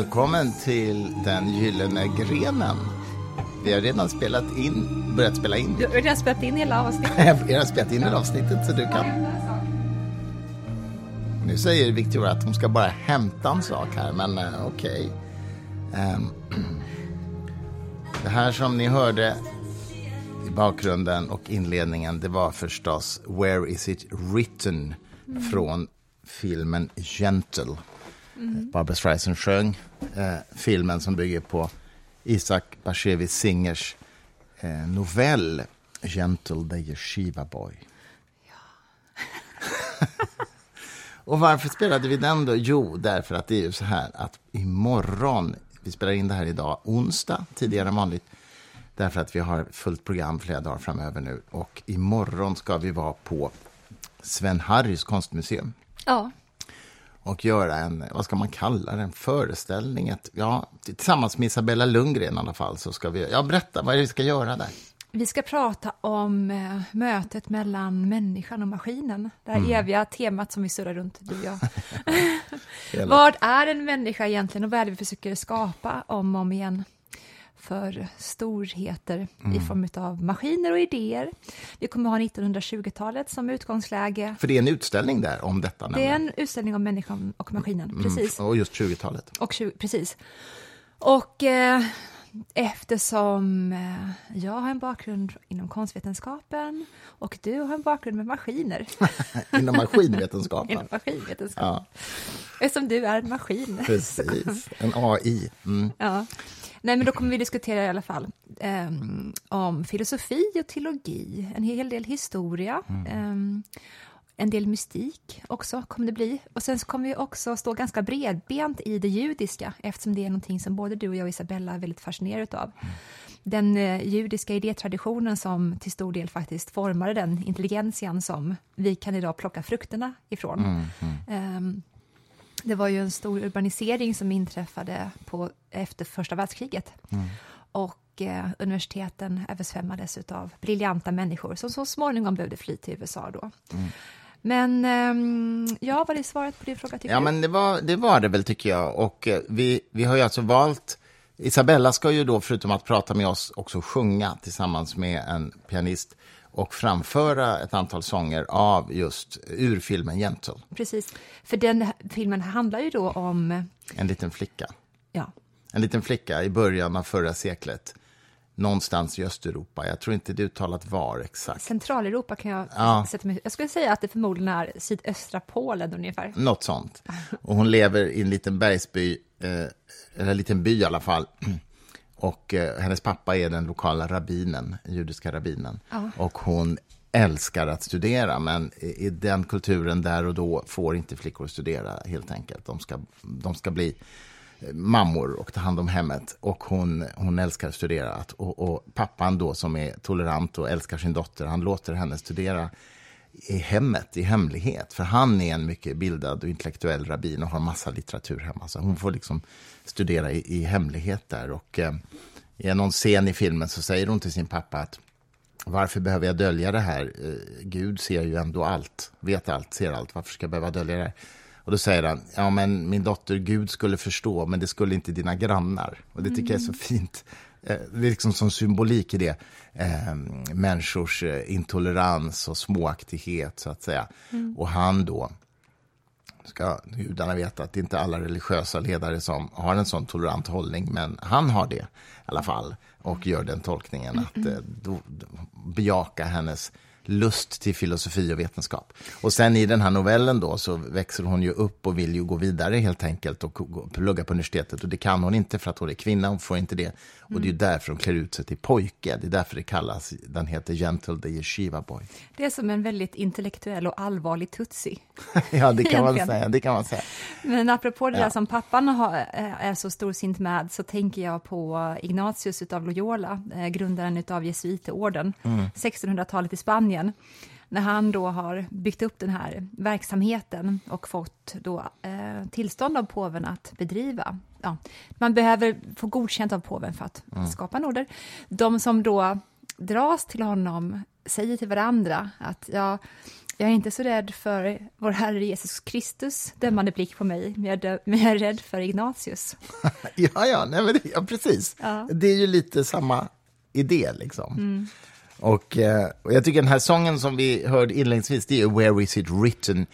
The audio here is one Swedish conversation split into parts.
Välkommen till den gyllene grenen. Vi har redan spelat in, börjat spela in. Du har redan spelat in hela avsnittet. Vi har redan spelat in hela avsnittet så du kan... Nu säger Victoria att hon ska bara hämta en sak här, men uh, okej. Okay. Um, det här som ni hörde i bakgrunden och inledningen, det var förstås Where is it written? Mm. från filmen Gentle. Mm. Barbra Streisand sjöng eh, filmen som bygger på Isaac Bashevis Singers eh, novell Gentle the Yeshiva Boy. Ja. Och varför spelade vi den då? Jo, därför att det är ju så här att imorgon, vi spelar in det här idag, onsdag, tidigare än vanligt, därför att vi har fullt program flera dagar framöver nu. Och imorgon ska vi vara på Sven Harrys konstmuseum. Ja och göra en, vad ska man kalla det, en föreställning. Ett, ja, tillsammans med Isabella Lundgren i alla fall. Så ska vi, ja, berätta, vad är det vi ska göra där? Vi ska prata om eh, mötet mellan människan och maskinen. Det här mm. eviga temat som vi surrar runt, du och jag. vad är en människa egentligen och vad är det vi försöker skapa om och om igen? För storheter mm. i form av maskiner och idéer. Vi kommer ha 1920-talet som utgångsläge. För det är en utställning där om detta? Det är en utställning om människan och maskinen, mm. precis. Och just 20-talet. Och 20, precis. Och eh, eftersom eh, jag har en bakgrund inom konstvetenskapen och du har en bakgrund med maskiner. inom maskinvetenskapen? inom maskinvetenskapen. Ja. Eftersom du är en maskin. Precis, en AI. Mm. Ja. Nej, men då kommer vi diskutera i alla fall eh, om filosofi och teologi, en hel del historia, mm. eh, en del mystik också kommer det bli. Och sen kommer vi också stå ganska bredbent i det judiska, eftersom det är någonting som både du och jag och Isabella är väldigt fascinerade av. Den eh, judiska idétraditionen som till stor del faktiskt formade den intelligentian som vi kan idag plocka frukterna ifrån. Mm, mm. Eh, det var ju en stor urbanisering som inträffade på, efter första världskriget. Mm. Och eh, universiteten översvämmades av briljanta människor som så småningom behövde fly till USA då. Mm. Men eh, ja, var det svaret på din fråga? ja, du? men det var, det var det väl tycker jag. Och eh, vi, vi har ju alltså valt Isabella ska ju då, förutom att prata med oss, också sjunga tillsammans med en pianist och framföra ett antal sånger av just ur filmen Gentle. Precis, för den filmen handlar ju då om... En liten flicka. Ja. En liten flicka i början av förra seklet. Någonstans i Östeuropa. Jag tror inte det är uttalat var exakt. Centraleuropa kan jag ja. sätta mig... Jag skulle säga att det förmodligen är sydöstra Polen ungefär. Något sånt. Och hon lever i en liten bergsby, eh, eller en liten by i alla fall och eh, hennes pappa är den lokala rabbinen, judiska rabbinen. Ja. Och hon älskar att studera, men i, den kulturen där och då får inte flickor studera helt enkelt. De ska, de ska bli mammor och ta hand om hemmet. Och hon, hon älskar att studera. Och, och, pappan då som är tolerant och älskar sin dotter, han låter henne studera i hemmet, i hemlighet. För han är en mycket bildad och intellektuell rabbin och har massa litteratur hemma. Så hon får liksom studera i, i hemlighet där. Och eh, i någon scen i filmen så säger hon till sin pappa att varför behöver jag dölja det här? Eh, Gud ser ju ändå allt, vet allt, ser allt. Varför ska jag behöva dölja det här? Och då säger han, ja men min dotter, Gud skulle förstå, men det skulle inte dina grannar. Och det tycker mm. jag är så mm. fint. Eh, det är liksom som symbolik i det. Eh, människors eh, intolerans och småaktighet, så att säga. Mm. Och han då, ska gudarna veta att det inte är alla religiösa ledare som har en sån tolerant hållning, men han har det i alla fall och gör den tolkningen att eh, då, bejaka hennes lust till filosofi och vetenskap. Och sen i den här novellen då så växer hon ju upp och vill ju gå vidare helt enkelt och plugga på universitetet. Och det kan hon inte för att hon är kvinna, hon får inte det. Och mm. det är därför hon klär ut sig till pojke. Det är därför det kallas, den heter Gentle the Yeshiva Boy. Det är som en väldigt intellektuell och allvarlig tutsi. ja, det kan man säga. Det kan man säga. Men apropå det ja. där som pappan har, eh, är så storsint med, så tänker jag på Ignatius av Loyola, eh, grundaren av jesuiterorden, mm. 1600-talet i Spanien när han då har byggt upp den här verksamheten och fått då, eh, tillstånd av påven att bedriva. Ja, man behöver få godkänt av påven för att mm. skapa en order. De som då dras till honom säger till varandra att ja, jag är inte så rädd för vår Herre Jesus Kristus dömande blick på mig, men jag, men jag är rädd för Ignatius. ja, ja, nej, men ja precis. Ja. Det är ju lite samma idé, liksom. Mm. Och, eh, och, jag tycker den här sången som vi hörde inledningsvis, det är Where is it written?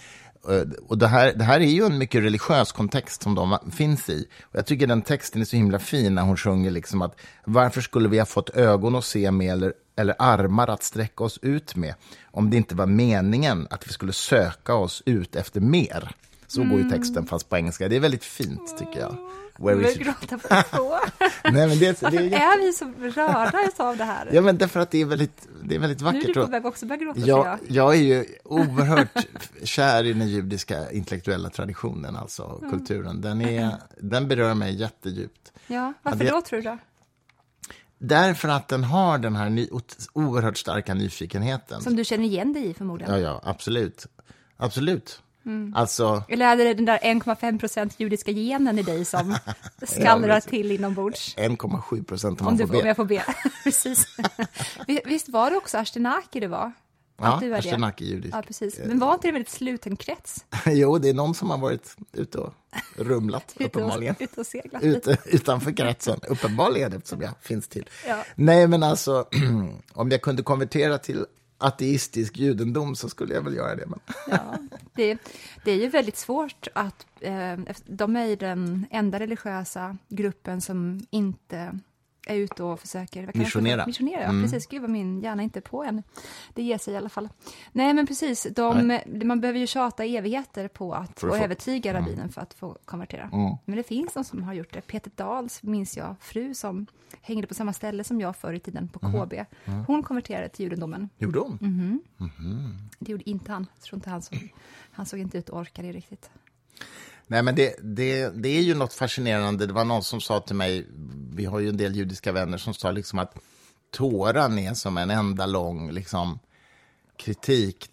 Eh, och det här, det här är ju en mycket religiös kontext som de finns i. Och jag tycker den texten är så himla fin när hon sjunger liksom att varför skulle vi ha fått ögon att se med eller, eller armar att sträcka oss ut med om det inte var meningen att vi skulle söka oss ut efter mer. Så mm. går ju texten fast på engelska. Det är väldigt fint tycker jag. Where vi gråta på två. Nej, men det, Varför det är, är vi så rörda av det här? Ja, men därför att det är väldigt, det är väldigt vackert. Nu är du på väg också börja gråta, jag, jag. jag är ju oerhört kär i den judiska intellektuella traditionen, alltså mm. kulturen. Den, är, den berör mig jättedjupt. Ja, varför det, då, tror du? Då? Därför att den har den här ny, oerhört starka nyfikenheten. Som du känner igen dig i förmodligen? Ja, ja, absolut. Absolut. Mm. Alltså... Eller är det den där 1,5 procent judiska genen i dig som skallrar till inombords? 1,7 procent om man får be. Om jag får be, precis. Visst var det också Ashtenaki det var? Ja, Ashtenaki judisk. Ja, precis. Men var inte det en väldigt sluten krets? jo, det är någon som har varit ute och rumlat, uppenbarligen. Ute och seglat. Ute, utanför kretsen, uppenbarligen, eftersom jag finns till. Ja. Nej, men alltså, om jag kunde konvertera till ateistisk judendom så skulle jag väl göra det. Men. Ja, det, det är ju väldigt svårt att... Eh, de är den enda religiösa gruppen som inte är ute och försöker... Missionera. Missionera, mm. precis. Gud vad min hjärna inte är på än. Det ger sig i alla fall. Nej, men precis. De, man behöver ju tjata evigheter på att få övertyga mm. rabbinen för att få konvertera. Mm. Men det finns de som har gjort det. Peter Dahls, minns jag, fru som hängde på samma ställe som jag förr i tiden, på KB. Mm. mm. Hon konverterade till judendomen. Gjorde hon? Mm -hmm. Det gjorde inte han. Jag tror inte han, såg, han såg inte ut att orka det riktigt. Nej, men det, det, det är ju något fascinerande. Det var någon som sa till mig, vi har ju en del judiska vänner som sa liksom att Toran är som en enda lång liksom, kritik.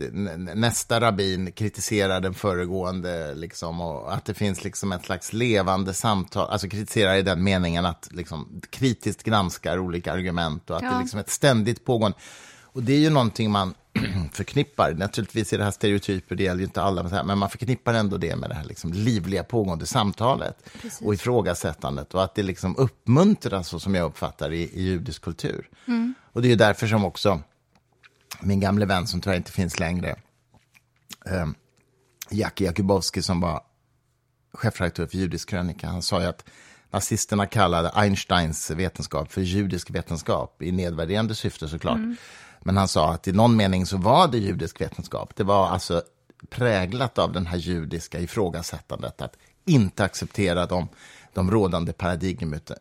Nästa rabbin kritiserar den föregående, liksom, och att det finns liksom ett slags levande samtal, alltså kritiserar i den meningen att liksom, kritiskt granskar olika argument och att ja. det är liksom ett ständigt pågående. Och det är ju någonting man förknippar, naturligtvis är det här stereotyper, det gäller ju inte alla, men man förknippar ändå det med det här liksom livliga pågående samtalet Precis. och ifrågasättandet och att det liksom uppmuntras, så som jag uppfattar i, i judisk kultur. Mm. Och det är därför som också min gamle vän, som tyvärr inte finns längre, eh, Jackie Jakubowski, som var chefredaktör för Judisk krönika, han sa ju att nazisterna kallade Einsteins vetenskap för judisk vetenskap, i nedvärderande syfte såklart. Mm. Men han sa att i någon mening så var det judisk vetenskap. Det var alltså präglat av den här judiska ifrågasättandet, att inte acceptera de de rådande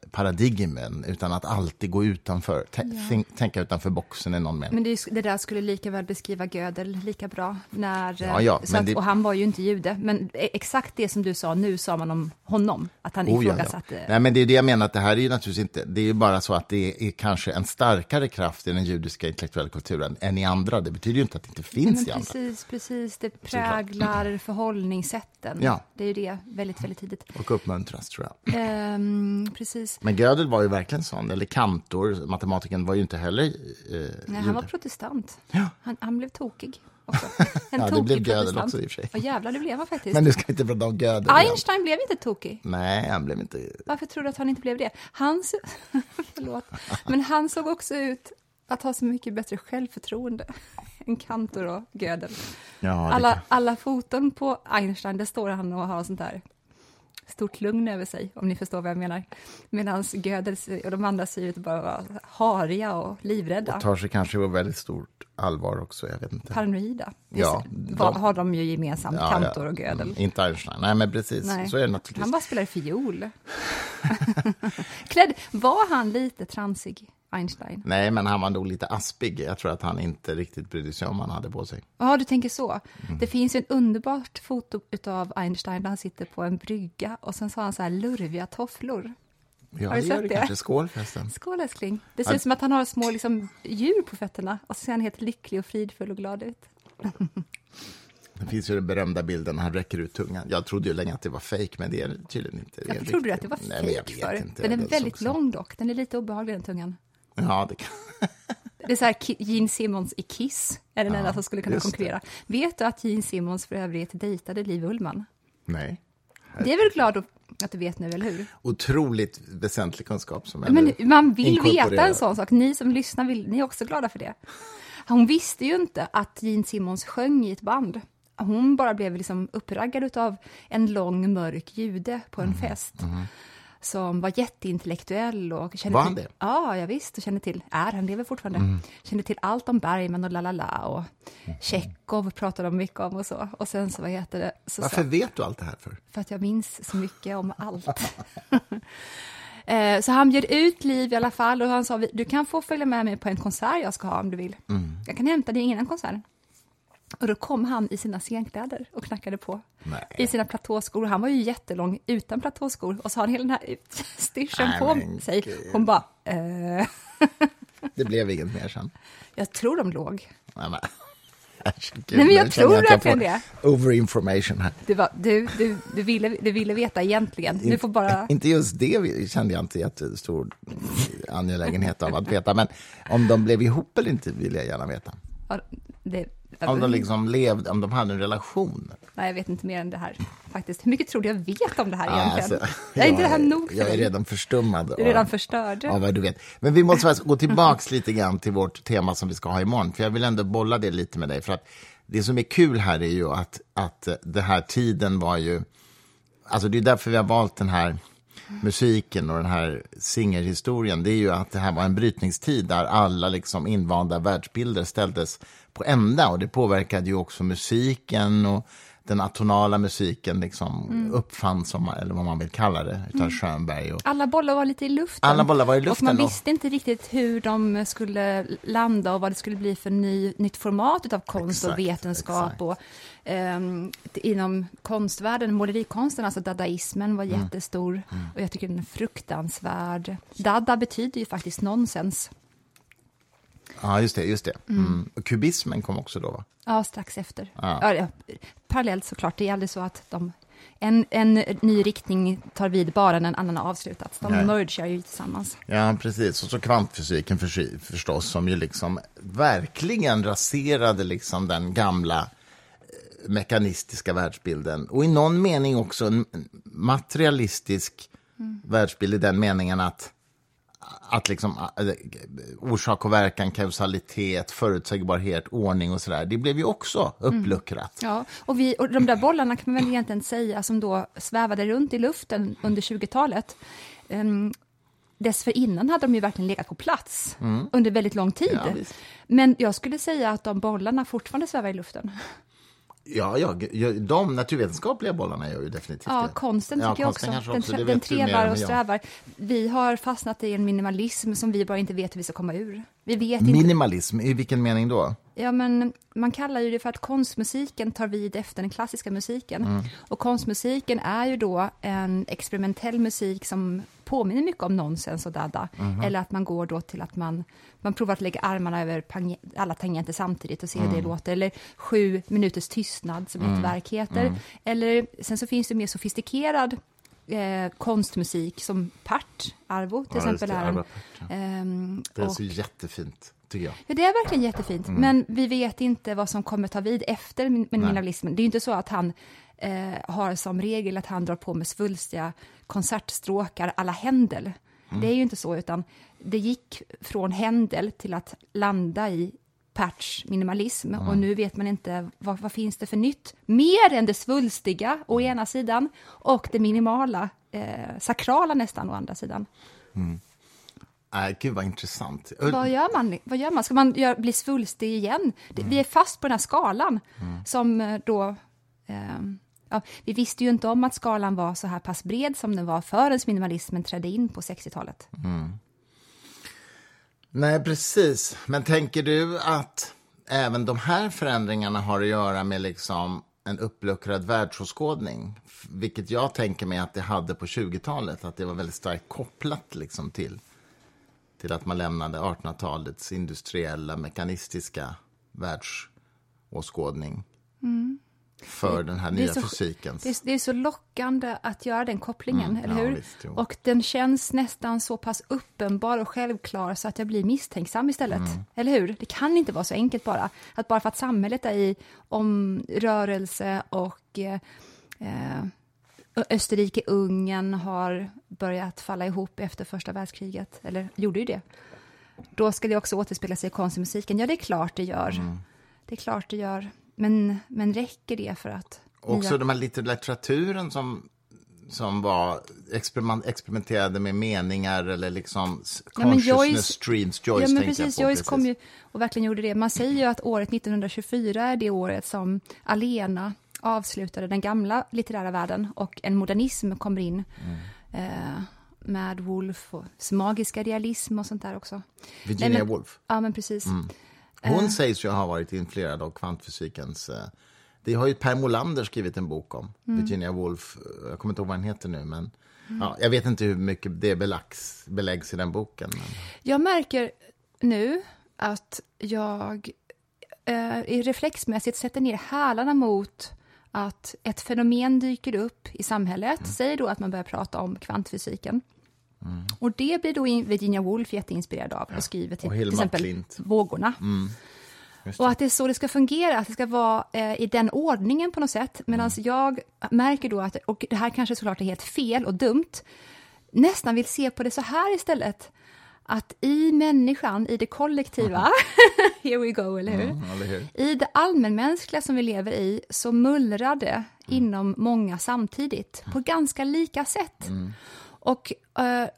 paradigmen, utan att alltid gå utanför, ja. tänka utanför boxen i någon mening. Men det, det, där skulle lika väl beskriva Gödel lika bra. När, ja, ja, att, det... Och han var ju inte jude, men e- exakt det som du sa nu sa man om honom, att han oh, ifrågasatte... Ja, ja. Nej, men det är det jag menar, att det här är ju naturligtvis inte, det är bara så att det är kanske en starkare kraft i den judiska intellektuella kulturen än i andra. Det betyder ju inte att det inte finns men i andra. Precis, precis, det präglar förhållningssätten. Ja. Det är ju det väldigt, väldigt tidigt. Och uppmuntras, tror jag. Um, precis. Men Gödel var ju verkligen sån, eller Kantor, matematikern, var ju inte heller eh, Nej, han var protestant. Ja. Han, han blev tokig. Också. En ja, det blev Gödel också i och för sig. Ja, jävlar, det blev han faktiskt. Men du ska inte prata om Gödel. Einstein igen. blev inte tokig. Nej, han blev inte... Varför tror du att han inte blev det? Han, Förlåt. Men han såg också ut att ha så mycket bättre självförtroende än Kantor och Gödel. Ja, alla, alla foton på Einstein, där står han och har sånt där stort lugn över sig, om ni förstår vad jag menar. Medan Gödel och de andra ser ut att bara vara hariga och livrädda. Och tar sig kanske på väldigt stort allvar också, jag vet inte. Paranoida. Ja, de, har de ju gemensamt, ja, Kantor och Gödel. Mm, inte Einstein, nej men precis, nej. så är det naturligtvis. Han bara spelar fiol. Klädd, var han lite transig? Einstein. Nej, men han var nog lite aspig. Jag tror att han inte riktigt brydde sig om vad han hade på sig. Ja, du tänker så. Mm. Det finns ju ett underbart foto av Einstein där han sitter på en brygga och sen så har han så här lurviga tofflor. Ja, har du sett det? Kanske. Skål förresten. Skål älskling. Det ser ut som att han har små liksom, djur på fötterna och så ser han helt lycklig och fridfull och glad ut. Det finns ju den berömda bilden när han räcker ut tungan. Jag trodde ju länge att det var fejk, men det är tydligen inte. Varför trodde du att det var fejk för? Den är väldigt lång dock. Den är lite obehaglig den tungan. Ja, det kan... Det är så här, Gene Simmons i Kiss är den ja, enda som skulle kunna konkurrera. Det. Vet du att Gene Simmons för övrigt dejtade Liv Ullman? Nej. Det är väl glad att du vet nu, eller hur? Otroligt väsentlig kunskap. Som Men man vill veta en sån sak. Ni som lyssnar, vill, ni är också glada för det. Hon visste ju inte att Gene Simmons sjöng i ett band. Hon bara blev liksom uppraggad av en lång mörk jude på en mm. fest. Mm som var jätteintellektuell och kände var han till, det? Ja, jag visst, och kände till, är han lever fortfarande, mm. kände till allt om Bergman och lalala och mm. Tjechov pratade de mycket om och så. Och sen så, vad heter det? Så, Varför så, vet du allt det här för? För att jag minns så mycket om allt. Eh, så han bjöd ut Liv i alla fall och han sa, du kan få följa med mig på en konsert jag ska ha om du vill. Mm. Jag kan hämta dig innan konserten. Och då kom han i sina scenkläder och knackade på. Nej. I sina platåskor. Han var ju jättelång utan platåskor. Och så har han hela den här utstyrseln på sig. Hon bara... Eh. Det blev inget mer sen. Jag tror de låg. Nej, men. Gud, Nej, men jag tror verkligen det. Overinformation här. Det var, du, du, du, ville, du ville veta egentligen. Du får bara... Inte just det kände jag inte jättestor angelägenhet av att veta. Men om de blev ihop eller inte vill jag gärna veta. Ja, det, om de liksom levde, om de hade en relation? Nej, jag vet inte mer än det här. Faktiskt. Hur mycket tror du jag vet om det här egentligen? Alltså, är inte det här nog för Jag är redan förstummad. Du är redan förstörd. Av vad du vet. Men vi måste gå tillbaka lite grann till vårt tema som vi ska ha imorgon. För jag vill ändå bolla det lite med dig. För att det som är kul här är ju att, att den här tiden var ju... Alltså det är därför vi har valt den här musiken och den här singerhistorien. Det är ju att det här var en brytningstid där alla liksom invanda världsbilder ställdes på ända och det påverkade ju också musiken och den atonala musiken liksom mm. uppfanns, eller vad man vill kalla det, utav mm. Schönberg. Och... Alla bollar var lite i luften. Alla bollar var i luften. Och man visste inte riktigt hur de skulle landa och vad det skulle bli för ny, nytt format av konst exakt, och vetenskap. Exakt. Och, um, inom konstvärlden, målerikonsten, alltså dadaismen var mm. jättestor. Mm. Och jag tycker den är fruktansvärd. Dada betyder ju faktiskt nonsens. Ja, just det. Just det. Mm. mm. Och kubismen kom också då, va? Ja, strax efter. Ja. Ja, parallellt såklart. Det är aldrig så att de, en, en ny riktning tar vid bara när en annan har avslutats. De Nej. ju tillsammans. Ja, precis. Och så kvantfysiken för, förstås, som ju liksom verkligen raserade liksom den gamla eh, mekanistiska världsbilden. Och i någon mening också en materialistisk mm. världsbild i den meningen att att liksom, äh, orsak och verkan, kausalitet, förutsägbarhet, ordning och sådär, det blev ju också uppluckrat. Mm. Ja, och, vi, och de där bollarna kan man väl egentligen säga som då svävade runt i luften under 20-talet. Um, ehm, dessförinnan hade de ju verkligen legat på plats mm. under väldigt lång tid. Ja, Men jag skulle säga att de bollarna fortfarande svävar i luften. Ja, ja, de naturvetenskapliga bollarna gör ju definitivt ja, det. Konsten tycker ja, jag också. också. Den, det den trevar och strävar. Vi har fastnat i en minimalism som vi bara inte vet hur vi ska komma ur. Vi vet minimalism, inte. i vilken mening då? Ja, men man kallar ju det för att konstmusiken tar vid efter den klassiska musiken. Mm. Och konstmusiken är ju då en experimentell musik som påminner mycket om nonsens och dada. Mm. Eller att man går då till att man, man provar att lägga armarna över alla tangenter samtidigt och se mm. hur det mm. låter. Eller sju minuters tystnad som mm. ett verk heter. Mm. Eller sen så finns det mer sofistikerad eh, konstmusik som Part, Arvo till ja, exempel. Det, är, ja. ehm, det är och, så jättefint. Ja, det är verkligen jättefint, mm. men vi vet inte vad som kommer ta vid efter minimalismen. Det är inte så att han eh, har som regel att han drar på med svulstiga konsertstråkar alla Händel. Mm. Det är ju inte så, utan det gick från Händel till att landa i patch minimalism och nu vet man inte vad, vad finns det för nytt mer än det svulstiga å ena sidan och det minimala, eh, sakrala nästan å andra sidan. Äh, gud vad intressant. Vad gör man? Vad gör man? Ska man gör, bli svulstig igen? Det, Vi är fast på den här skalan som eh, då... Eh, ja, vi visste ju inte om att skalan var så här pass bred som den var förrän minimalismen trädde in på 60-talet. Nej, precis. Men tänker du att även de här förändringarna har att göra med liksom en uppluckrad världsåskådning? Vilket jag tänker mig att det hade på 20-talet, att det var väldigt starkt kopplat liksom till, till att man lämnade 1800-talets industriella, mekanistiska världsåskådning för den här Mm. Nya så- fysikens. Det är, det är så lockande att göra den kopplingen, Mm, eller ja, hur? visst, och den känns nästan så pass uppenbar och självklar så att jag blir misstänksam istället. Mm. Eller hur? Det kan inte vara så enkelt bara. Att bara för att samhället är i omrörelse och eh, eh, Österrike-Ungern har börjat falla ihop efter första världskriget, eller gjorde ju det. Då ska det också återspegla sig i konstmusiken. Ja, det är klart det gör. Mm. Det är klart det gör. Men, men räcker det för att... Också nya- de här litteraturen som, som var experiment, experimenterade med meningar eller liksom Ja, men Joyce- streams. Joyce ja, men precis. på. Joyce kom ju och verkligen gjorde det. Man säger ju att året 1924 är det året som Alena avslutade den gamla litterära världen och en modernism kommer in. Mm. Eh, med Woolf och magiska realism och sånt där också. Virginia Nej, men- Woolf. Ja, men precis. Hon sägs ju ha varit influerad av kvantfysikens... Eh, det har ju Per Molander skrivit en bok om. Mm. Virginia Woolf. eh, Jag kommer inte ihåg vad den heter nu, men... Ja, jag vet inte hur mycket det beläggs, beläggs i den boken. Men... Jag märker nu att jag eh, reflexmässigt sätter ner hälarna mot att ett fenomen dyker upp i samhället. Mm. Säg då att man börjar prata om kvantfysiken. Och det blir då in- Virginia Woolf jätteinspirerad av och skriver till, Och till exempel Klint. Vågorna. Just Och att det är så det ska fungera, att det ska vara eh, i den ordningen på något sätt. Medan Mm. jag märker då att, och det här kanske såklart är helt fel och dumt, nästan vill se på det så här istället. Att i människan, i det kollektiva, here we go, eller hur? Mm, eller hur? I det allmänmänskliga som vi lever i så mullrar det inom många samtidigt, på ganska lika sätt. Och eh,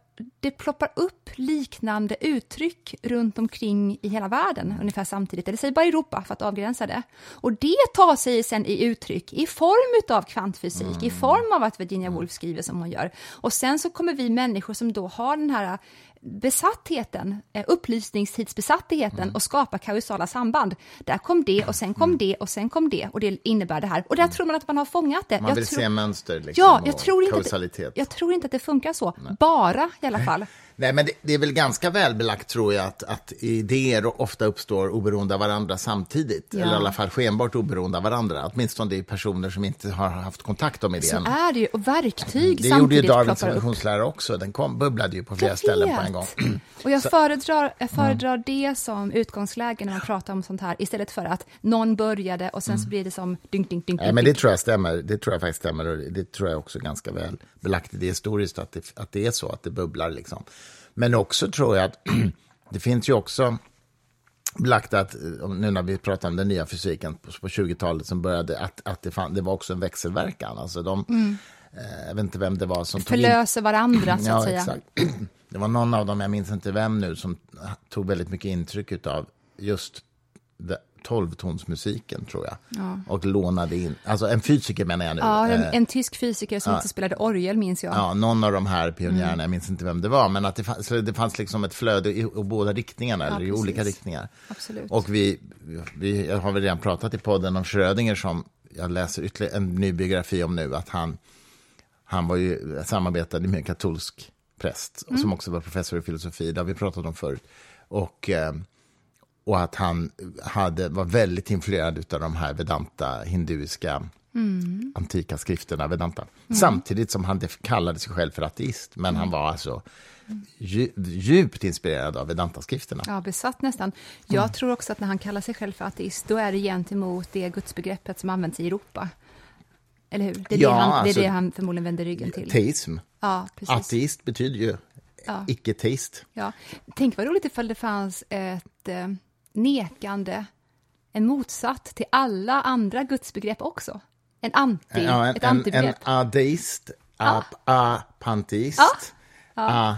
det ploppar upp liknande uttryck runt omkring i hela världen ungefär samtidigt, eller säg bara Europa för att avgränsa det. Och det tar sig sen i uttryck i form av kvantfysik, i form av att Virginia Woolf skriver som hon gör. Och sen så kommer vi människor som då har den här besattheten, eh, upplysningstidsbesattheten och skapa kausala samband. Där kom det och sen kom det och sen kom det och det innebär det här. Och där tror man att man har fångat det. Man Jag vill tror- se mönster liksom, Ja, jag tror, inte att kausalitet. det, jag tror inte att det funkar så. Bara i alla fall. Nej, men det, det är väl ganska välbelagt tror jag att, att idéer ofta uppstår oberoende av varandra samtidigt. Ja. Eller i alla fall skenbart oberoende av varandra. Åtminstone det är personer som inte har haft kontakt om Så idén. är det ju. Och verktyg Det gjorde ju Darwins ploppar upp. evolutionslära också. Den kom, bubblade ju på flera ställen på en gång. Och jag föredrar, jag föredrar det som utgångsläge när man pratar om sånt här istället för att någon började och sen så blir det som dynk, dynk, dynk. Nej, men det tror jag stämmer. Det tror jag faktiskt stämmer. Och det tror jag också ganska väl belagt i det historiskt att det, att det är så, att det bubblar liksom. Men också tror jag att det finns ju också belagt att, eh, nu när vi pratar om den nya fysiken på, på 20-talet som började, att, att det, fann, det var också en växelverkan. Alltså de, eh, jag vet inte vem det var som tog in Förlöser varandra, så att ja, säga. Exakt. Det var någon av dem, jag minns inte vem nu, som tog väldigt mycket intryck av just tolvtonsmusiken, tror jag. Och lånade in, alltså en fysiker menar jag nu. Ja, en, Eh, en tysk fysiker som inte spelade orgel, minns jag. Ja, någon av de här pionjärerna, Mm. jag minns inte vem det var, men att det fanns, det fanns liksom ett flöde i, i båda riktningarna, eller i olika riktningar. Absolut. Och vi, vi har väl redan pratat i podden om Schrödinger som jag läser ytterligare en ny biografi om nu, att han, han var ju, samarbetade med en katolsk präst, och som också var professor i filosofi, det har vi pratat om förut. Och, eh, och att han hade, var väldigt influerad av de här vedanta, hinduiska antika skrifterna, Vedanta. Samtidigt som han kallade sig själv för ateist, men han var alltså dju- djupt inspirerad av Vedanta-skrifterna. Ja, besatt nästan. Jag Mm. tror också att när han kallar sig själv för ateist, då är det gentemot det gudsbegreppet som används i Europa. Eller hur? Det är, Ja, det, han, det, alltså- är det han förmodligen vänder ryggen till. Teism. Ja, precis. Ateist betyder ju Ja. icke-teist. Ja. Tänk vad roligt ifall det fanns ett, eh, nekande, en motsatt till alla andra gudsbegrepp också. En anti, ja, en, ett antibegrepp. En, en adeist, ah. apanteist. Ah. Ah.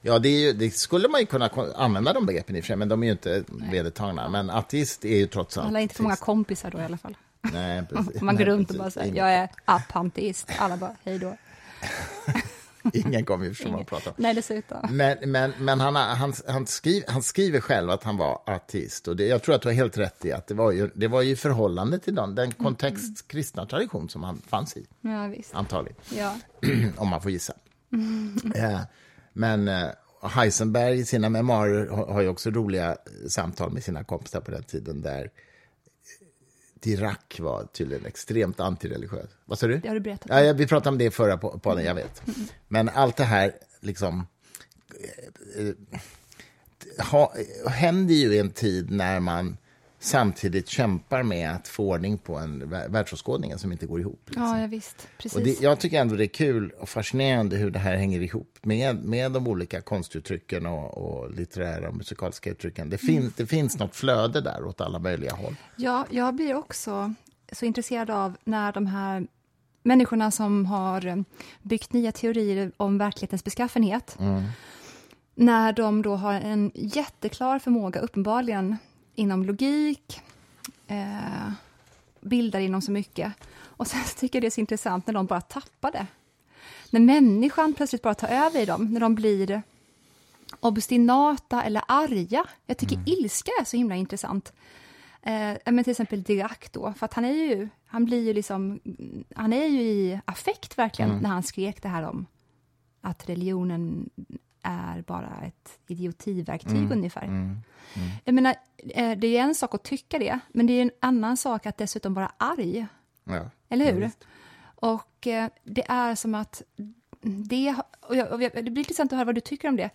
Ja, det, ju, det, skulle man ju kunna använda de begreppen i och för sig, men de är ju inte vedertagna. Men ateist är ju trots allt... Alla är inte för många kompisar då i alla fall. Nej, precis. Man går runt och bara säger, jag är apanteist. Alla bara, hej då. Ingen kommer ju vad han pratar om. Nej, dessutom. Men, men, men han, han, han, skriver, han skriver själv att han var ateist. Och det, jag tror att du har helt rätt i att det var ju, det var ju förhållande till den, den kontext, mm. kristna tradition som han fanns i. Ja, visst. Antagligen. Ja. Om man får gissa. Mm. Ja, men uh, Heisenberg i sina memoarer har, har ju också roliga samtal med sina kompisar på den tiden där Dirac var tydligen extremt antireligiös. Vad sa du? Det har du berättat. Ja, ja, vi pratade om det förra på, på jag vet. Men allt det här liksom äh, ha, händer ju i en tid när man samtidigt kämpar med att få ordning på en världsåskådning som inte går ihop. Liksom. Ja, ja, visst. Precis. Och det, jag tycker ändå det är kul och fascinerande hur det här hänger ihop med, med de olika konstuttrycken och, och litterära och musikaliska uttrycken. Det, fin, mm. det finns något flöde där åt alla möjliga håll. Ja, jag blir också så intresserad av när de här människorna som har byggt nya teorier om verklighetens beskaffenhet, mm. när de då har en jätteklar förmåga, uppenbarligen, inom logik, eh, bildar inom så mycket. Och sen tycker jag det är så intressant när de bara tappar det. När människan plötsligt bara tar över i dem, när de blir obstinata eller arga. Jag tycker mm. ilska är så himla intressant. Eh, men till exempel Dirac då, för att han är ju, han blir ju liksom, han är ju i affekt verkligen mm. när han skrek det här om att religionen är bara ett idiotiverktyg mm. ungefär. Mm. Mm. Jag menar, eh, det är en sak att tycka det, men det är en annan sak att dessutom vara arg. Ja. Eller hur? och eh, det är som att det, och jag, och det blir intressant att höra vad du tycker om det.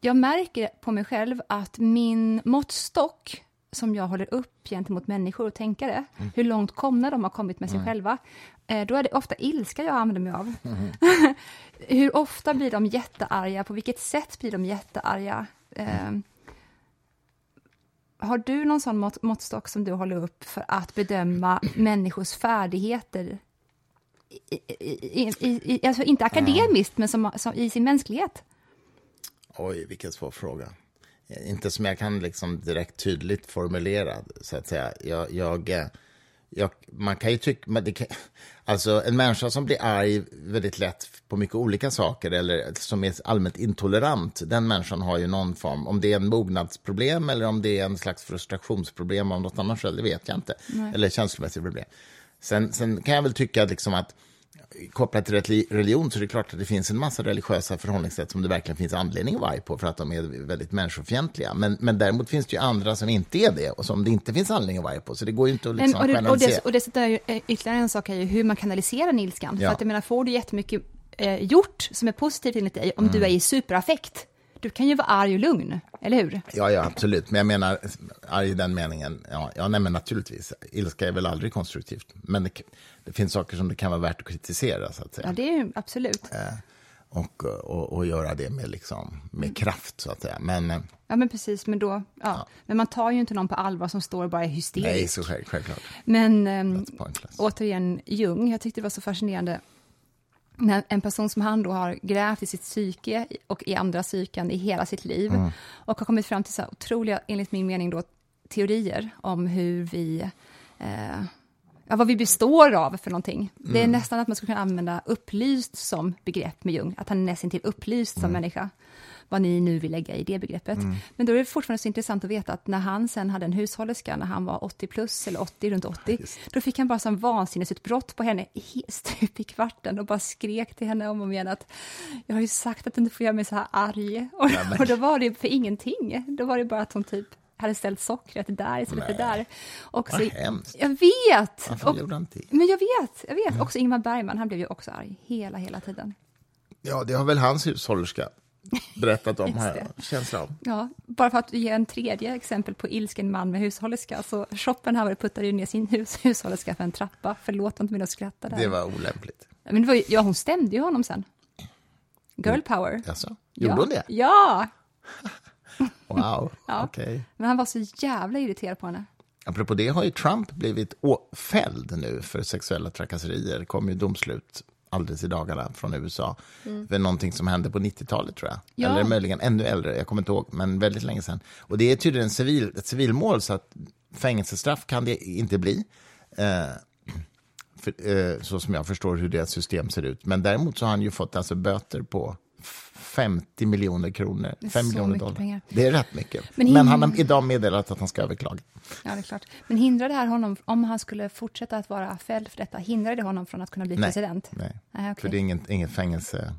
Jag märker på mig själv att min måttstock som jag håller upp gentemot människor och tänkare, mm. hur långt komna de har kommit med sig mm. själva, då är det ofta ilska jag använder mig av. Mm. hur ofta blir de jättearga? På vilket sätt blir de jättearga? Eh, har du någon sån mått, måttstock som du håller upp för att bedöma människors färdigheter? I, i, i, alltså inte akademiskt, men som, som, i sin mänsklighet? Oj, vilken svår fråga. Inte som jag kan liksom direkt tydligt formulera, så att säga. Jag, jag, eh, jag man kan ju tycka... Kan, alltså, en människa som blir arg väldigt lätt på mycket olika saker eller som är allmänt intolerant, den människan har ju någon form... Om det är en mognadsproblem eller om det är en slags frustrationsproblem av något annat skäl, det vet jag inte. Nej. Eller känslomässigt problem. Sen, sen kan jag väl tycka liksom att kopplat till religion så är det klart att det finns en massa religiösa förhållningssätt som det verkligen finns anledning att vara på för att de är väldigt människofientliga. Men, men däremot finns det ju andra som inte är det och som det inte finns anledning att vara på. Så det går ju inte att liksom men, och, det, och, det, och dessutom är eh, ytterligare en sak är ju hur man kanaliserar ilskan. Ja. För att jag menar, får du jättemycket eh, gjort som är positivt enligt dig, om mm. du är i superaffekt, du kan ju vara arg och lugn, eller hur? Ja, ja, absolut. Men jag menar, arg i den meningen, ja, ja nej, men naturligtvis. Ilska är väl aldrig konstruktivt. Men det, det, finns saker som det kan vara värt att kritisera, så att säga. Ja, det är ju absolut. Eh, och, och, och, göra det med, liksom, med mm. kraft, så att säga. Men, eh, ja, men precis. Men, då, ja. ja. men man tar ju inte någon på allvar som står och bara är hysterisk. Nej, så själv, självklart. Men eh, återigen, Jung, jag tyckte det var så fascinerande en person som han då har grävt i sitt psyke och i andra psyken i hela sitt liv mm. och har kommit fram till så otroliga, enligt min mening, då, teorier om hur vi eh, ja, vad vi består av för någonting. Mm. Det är mm. nästan att man skulle kunna använda upplyst som begrepp med Jung, att han är nästan till upplyst som mm. människa vad ni nu vill lägga i det begreppet. Mm. Men då är det fortfarande så intressant att veta att när han sen hade en hushållerska, när han var 80 plus, eller 80, runt 80, Just. då fick han bara som vansinnesutbrott på henne stup i kvarten och bara skrek till henne om och igen att jag har ju sagt att du inte får göra mig så här arg. Och, ja, och då var det för ingenting. Då var det bara att hon typ hade ställt sockret där istället Nej. för där. Och Vad hemskt. Jag vet! Varför och, gjorde han det? Men jag vet, jag vet. Mm. Också Ingmar Bergman, han blev ju också arg hela, hela tiden. Ja, det har väl hans hushållerska berättat om här, känsla av. Ja, bara för att ge en tredje exempel på ilsken man med hushållerska, så Schopenhauer puttade ju ner sin hus, hushållerska för en trappa. Förlåt om inte att skratta där. Det var olämpligt. Men det var, ja, hon stämde ju honom sen. Girl power. Alltså, gjorde ja. hon det? Ja! Wow, Ja. okej. Men han var så jävla irriterad på henne. Apropå det har ju Trump blivit fälld nu för sexuella trakasserier. Det kom ju domslut alldeles i dagarna från USA. För någonting som hände på 90-talet tror jag. Ja. Eller möjligen ännu äldre, jag kommer inte ihåg, men väldigt länge sedan. Och det är tydligen civil, ett civilmål så att fängelsestraff kan det inte bli. Eh, för, eh, så som jag förstår hur deras system ser ut. Men däremot så har han ju fått alltså böter på 50 miljoner kronor. är 5 så miljoner dollar. pengar. Det är rätt mycket. Men Men, han har idag meddelat att han ska överklaga. Ja, det är klart. Men hindrar det här honom, om han skulle fortsätta att vara fälld för detta, hindrar det honom från att kunna bli Nej. president? Nej, Nej, okej. för det är inget, inget fängelse.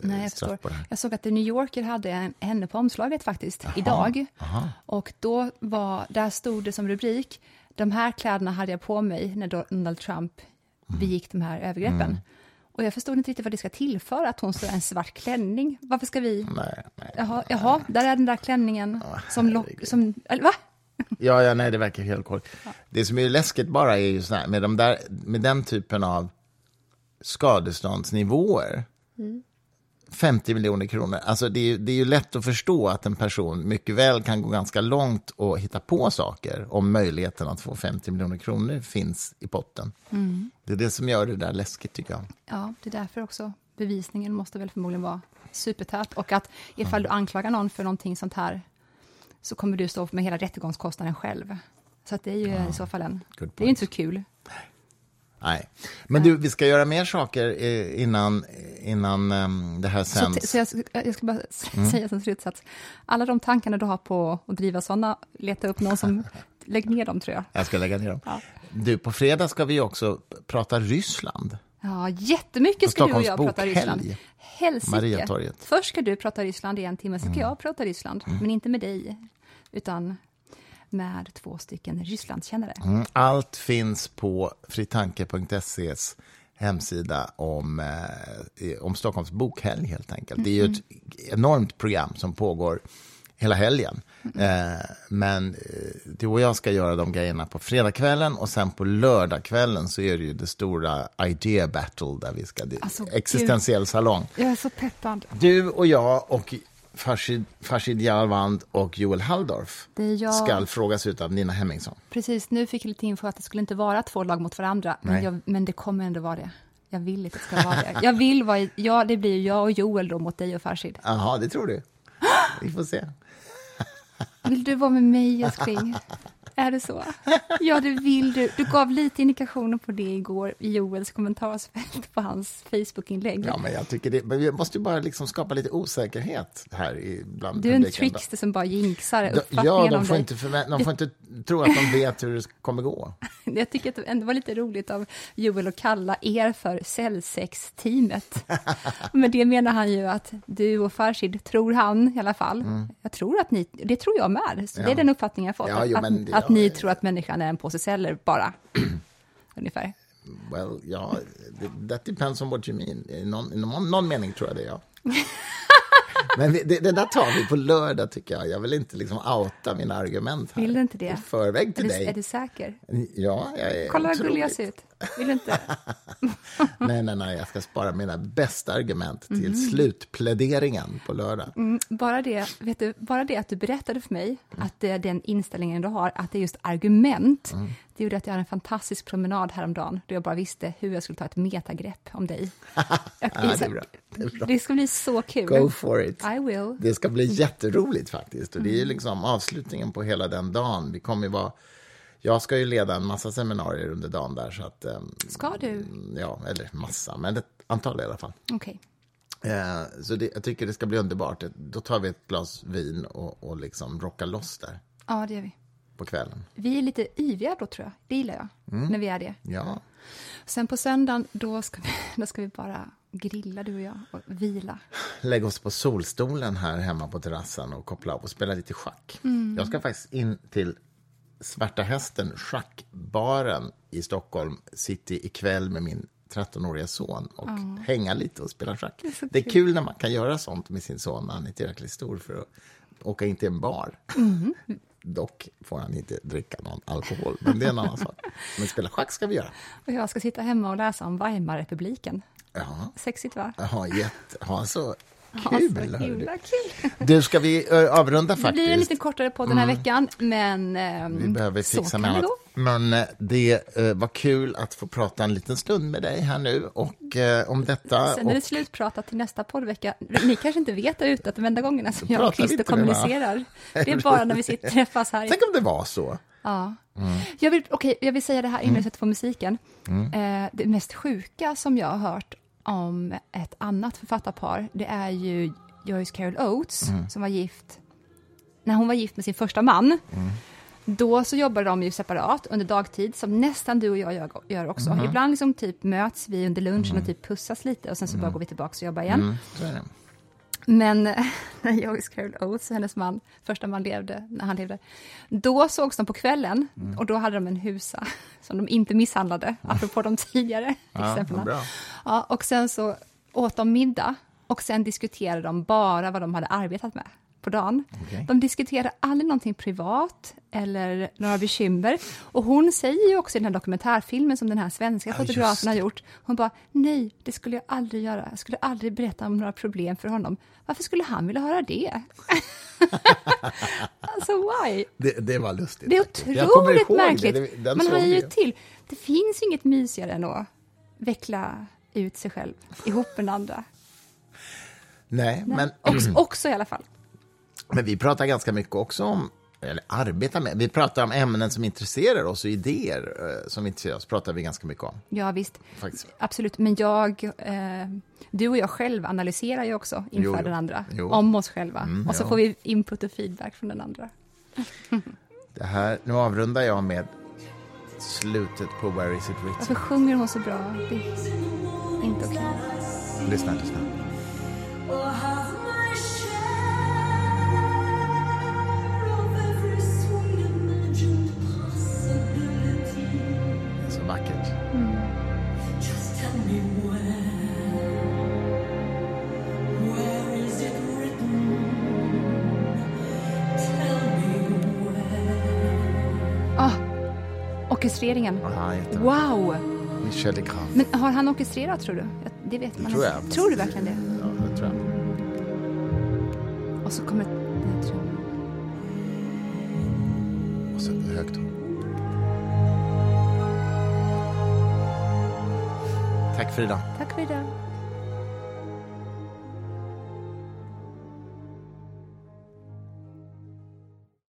Nej, jag förstår. Jag såg att The New Yorker hade en, henne på omslaget faktiskt, idag. aha. Och då var, där stod det som rubrik, de här kläderna hade jag på mig när Donald Trump Mm. begick de här övergreppen. Och jag förstod inte riktigt vad det ska tillföra, att hon står en svart klänning. Varför ska vi... Nej, nej. Jaha, jaha där är den där klänningen som lock... Som, eller, va? Ja, ja, nej, det verkar helt korrekt. Det som är läskigt bara är ju så här, med, de där, med den typen av skadeståndsnivåer. 50 miljoner kronor. Alltså det, är, det är ju lätt att förstå att en person mycket väl kan gå ganska långt och hitta på saker om möjligheten att få 50 miljoner kronor finns i potten. Det är det som gör det där läskigt, tycker jag. Ja, det är därför också bevisningen måste väl förmodligen vara supertät. Och att ifall du anklagar någon för någonting sånt här så kommer du stå med hela rättegångskostnaden själv. Så att det är ju i så fall en... Det är inte så kul. Nej. Men du, vi ska göra mer saker eh, innan, innan ehm, det här Så, sänds. t- så jag, jag ska bara Mm. säga som slutsats. Alla de tankarna du har på att driva sådana, leta upp någon som... Lägg ner dem, tror jag. Jag ska lägga ner dem. Ja. Du, på fredag ska vi också prata Ryssland. Ja, jättemycket ska du och jag prata. Ryssland. Helsike. Mm. Först ska du prata Ryssland i en timme, sen ska jag prata Ryssland. Men inte med dig, utan med två stycken Rysslandskännare. Mm, Allt finns på fritanke.ses hemsida om, eh, om Stockholms bokhelg, helt enkelt. Det är ju ett enormt program som pågår hela helgen. Eh, men eh, du och jag ska göra de grejerna på fredagskvällen och sen på lördagskvällen så är det ju det stora idea battle där vi ska... Alltså, gud. existentiell salong. Jag är så peppad. Du och jag och Farshid, Farshid Jalvand och Joel Halldorf jag. ska frågas ut av Nina Hemmingsson. Precis, nu fick jag lite info att det skulle inte vara två lag mot varandra, men, jag, men det kommer ändå vara det. Jag vill att det ska vara det. Jag vill vara, i- ja, det blir jag och Joel då mot dig och Farshid. Jaha, det tror du? Vi får se. Vill du vara med mig, älskling? Är det så? Ja, det vill du. Du gav lite indikationer på det igår i Joels kommentarsfält på hans Facebook-inlägg. Ja, men jag tycker det, men vi måste ju bara liksom skapa lite osäkerhet här i bland Du är en trickster som bara jinxar uppfattningen Ja, de får, dig. inte förvä- de får inte tro att de vet hur det kommer gå. Jag tycker att det ändå var lite roligt av Joel att kalla er för cellsex-teamet. Men det menar han ju att du och Farshid, tror han i alla fall, jag tror att ni, det tror jag med, så det Mm. Ja. är den uppfattningen jag fått, Ja, jo, att, det- att ja, ni tror att människan är en påse celler bara. Ungefär. Well, ja, det- that depends on what you mean. I någon, i någon, någon mening tror jag det, ja. Men vi- det, det där tar vi på lördag, tycker jag. Jag vill inte liksom outa mina argument här. Vill du inte det? I förväg Är till du, dig. är du säker? Ja, jag är Kolla vad gullig jag ser ut. Vill du inte? Nej, nej, nej, jag ska spara mina bästa argument till slutpläderingen på lördag. Mm, bara, det, vet du, bara det att du berättade för mig att det är den inställningen du har, att det är just argument, Mm. det gjorde att jag hade en fantastisk promenad häromdagen, då jag bara visste hur jag skulle ta ett metagrepp om dig. Jag, Ja, det är bra. Det är bra. det ska bli så kul. Go for it. I will. Det ska bli jätteroligt faktiskt. Och det är ju liksom avslutningen på hela den dagen. Vi kommer ju vara... Jag ska ju leda en massa seminarier under dagen där. Så att, ehm, Ska du? Ja, eller massa, men ett antal i alla fall. Okej. Eh, så det, jag tycker det ska bli underbart. Då tar vi ett glas vin och, och liksom rockar loss där Ja, det gör vi. på kvällen. Vi är lite yviga då, tror jag. Det gillar jag, Mm. när vi är det. Ja, Sen på söndagen, då ska vi, då ska vi bara grilla, du och jag, och vila. lägg oss på solstolen här hemma på terrassen och koppla av och spela lite schack. Jag ska faktiskt in till Svarta Hästen, schackbaren i Stockholm city ikväll med min 13-åriga son och hänga lite och spela schack. Det är, så det är kul när man kan göra sånt med sin son när han är tillräckligt stor för att åka in till en bar. Dock får han inte dricka någon alkohol, men det är en annan sak. Men spela schack ska vi göra. Och jag ska sitta hemma och läsa om Weimarrepubliken. Ja, Sexigt, va? ja, jätte, ja alltså, kul! Ja, himla kul. Du, ska vi uh, avrunda faktiskt? Det blir en lite kortare podd den här mm. veckan, men um, Vi behöver fixa med annat. Men uh, det uh, var kul att få prata en liten stund med dig här nu och om detta. Sen är det och... slutpratat till nästa poddvecka. Ni kanske inte vet där ute att de enda gångerna som jag och Christer kommunicerar, det, det är bara när vi sitter, träffas här. Tänk om det var så. Ja. Mm. Jag, vill, okay, jag vill säga det här innan mm. jag sätter på musiken. Mm. Eh, det mest sjuka som jag har hört om ett annat författarpar, det är ju Joyce Carol Oates, mm. som var gift, när hon var gift med sin första man, mm. då så jobbade de ju separat under dagtid, som nästan du och jag gör, också. Mm. Ibland liksom typ möts vi under lunchen och mm. typ pussas lite och sen så bara mm. går vi tillbaka och jobbar igen. Men när Joyce Carol Oates, hennes man, första man levde, när han levde, då sågs de på kvällen mm. och då hade de en husa som de inte misshandlade, mm. apropå de tidigare ja, exemplen. Ja, och sen så åt de middag och sen diskuterade de bara vad de hade arbetat med på dagen. Okay. De diskuterar aldrig någonting privat eller några bekymmer. Och hon säger ju också i den här dokumentärfilmen som den här svenska ja, fotografen har gjort, hon bara, nej, det skulle jag aldrig göra. Jag skulle aldrig berätta om några problem för honom. Varför skulle han vilja höra det? alltså, why? Det, det, var lustigt. Det är otroligt märkligt. Det. Man har ju till, det finns inget mysigare än att veckla ut sig själv ihop med andra. Nej, Nej. men... Också, också i alla fall. Men vi pratar ganska mycket också om, eller arbetar med, vi pratar om ämnen som intresserar oss och idéer eh, som intresserar oss, pratar vi ganska mycket om. Ja, visst. Faktiskt. Absolut. Men jag, eh, du och jag själv analyserar ju också inför jo, den andra, jo. om oss själva. Mm, och så ja. får vi input och feedback från den andra. det här, nu avrundar jag med slutet på Where is it written? Varför sjunger hon så bra? Det är inte okej. Okay. Lyssna, lyssna. Orkestreringen. Aha, wow! Michel Legrand. Men har han orkestrerat, tror du? Det vet man. tror jag. Tror du verkligen det? Ja, det tror jag. Och så kommer den här trumman. Och så högt Tack för idag. Tack för idag.